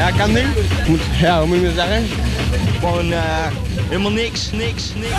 Ja, kan nu. Moet, ja, hoe moet je dat zeggen? Gewoon eh, helemaal niks, niks, niks.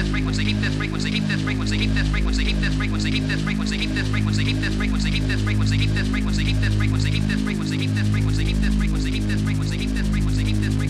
this frequency, keep this frequency, keep this frequency, keep this frequency, keep this frequency, keep this frequency, keep this frequency, keep this frequency, keep this frequency, keep this frequency, keep this frequency, keep this frequency, keep this frequency, keep this frequency, keep this frequency, keep this frequency, keep this frequency, keep this frequency.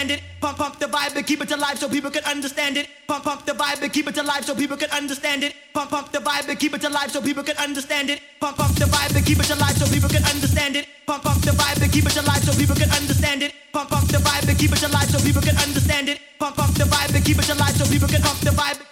Understand it. Pump, pump the vibe and keep it alive so people can understand it. Pump, pump the vibe and keep it alive so people can understand it. Pump, pump the vibe and keep it alive so people can understand it. Pump, pump the vibe and keep it alive so people can understand it. Pump, pump the vibe and keep it alive so people can understand it. Pump, pump the vibe and keep it alive so people can understand it. Pump, pump the vibe and keep it alive so people can pump the vibe.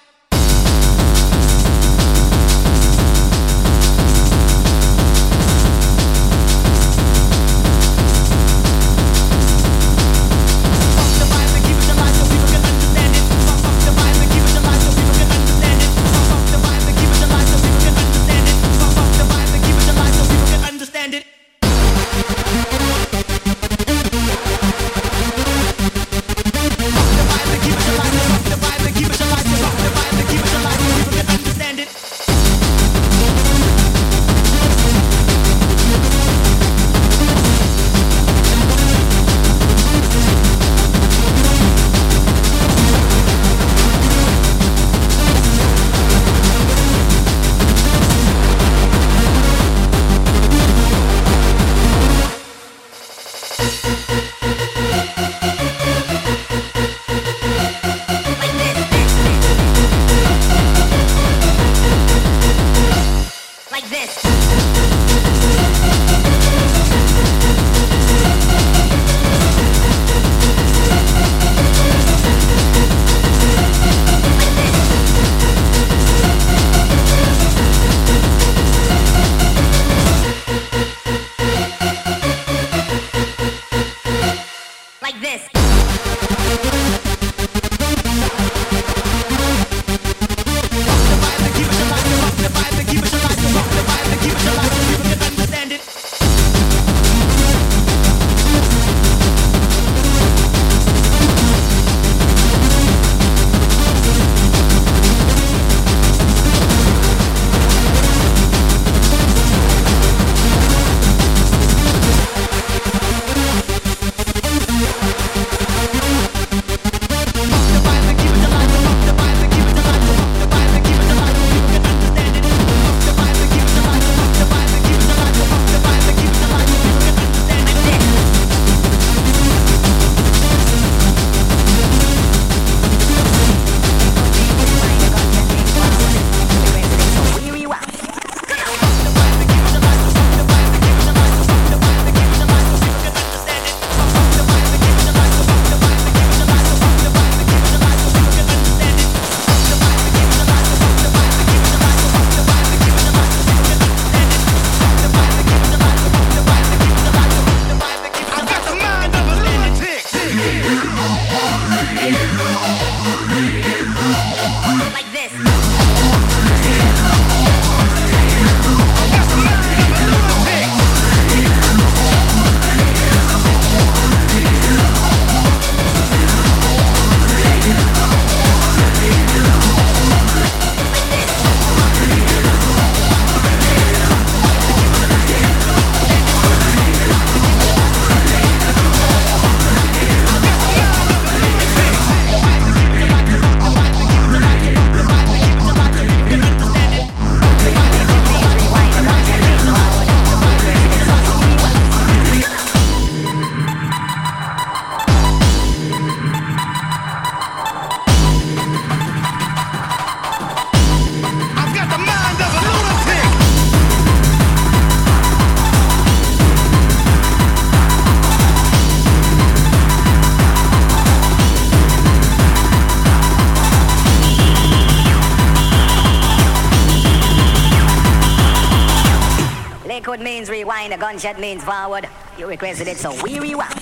Gunshot means forward. You requested it, so we rewind.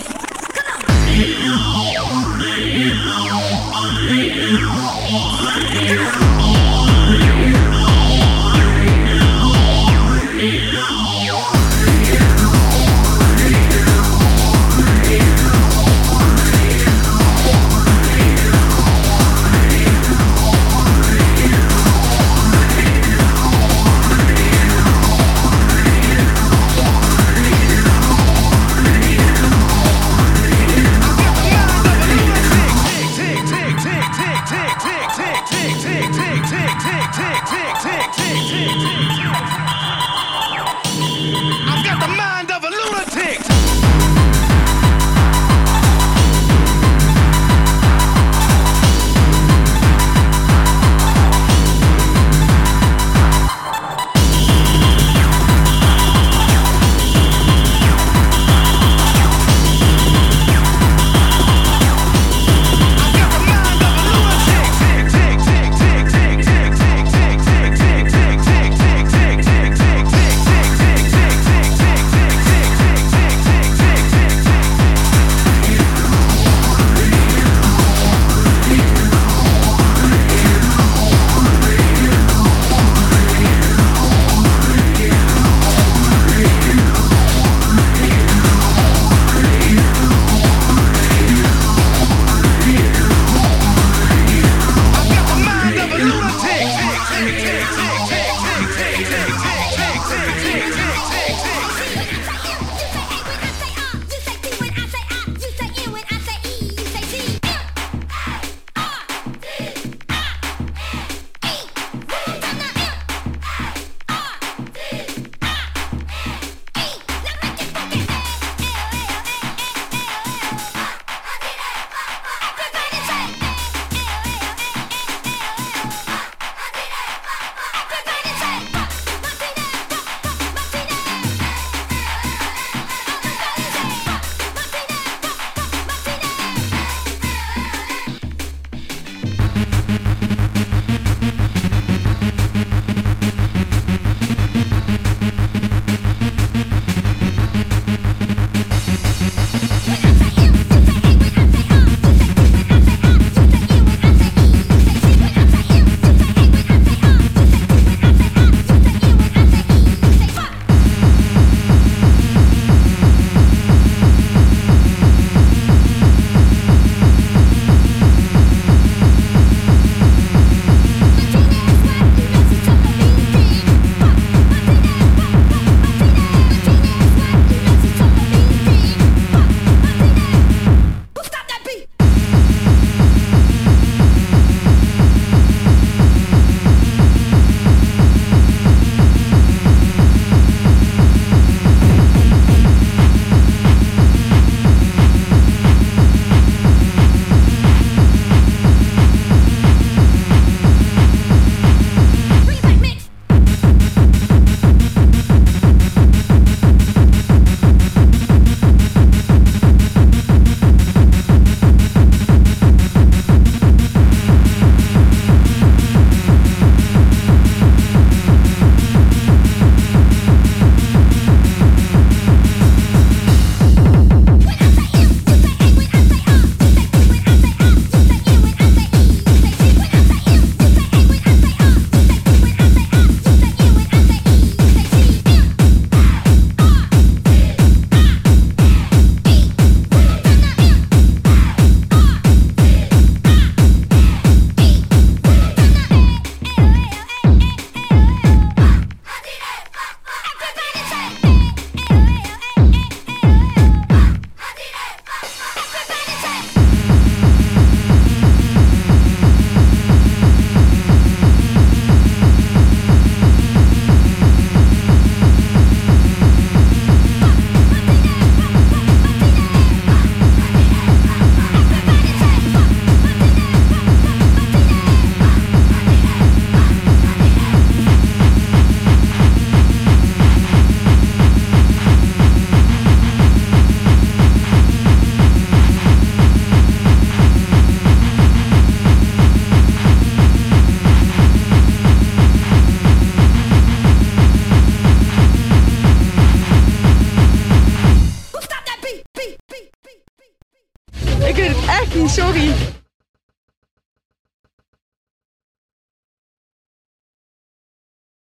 tick, tick,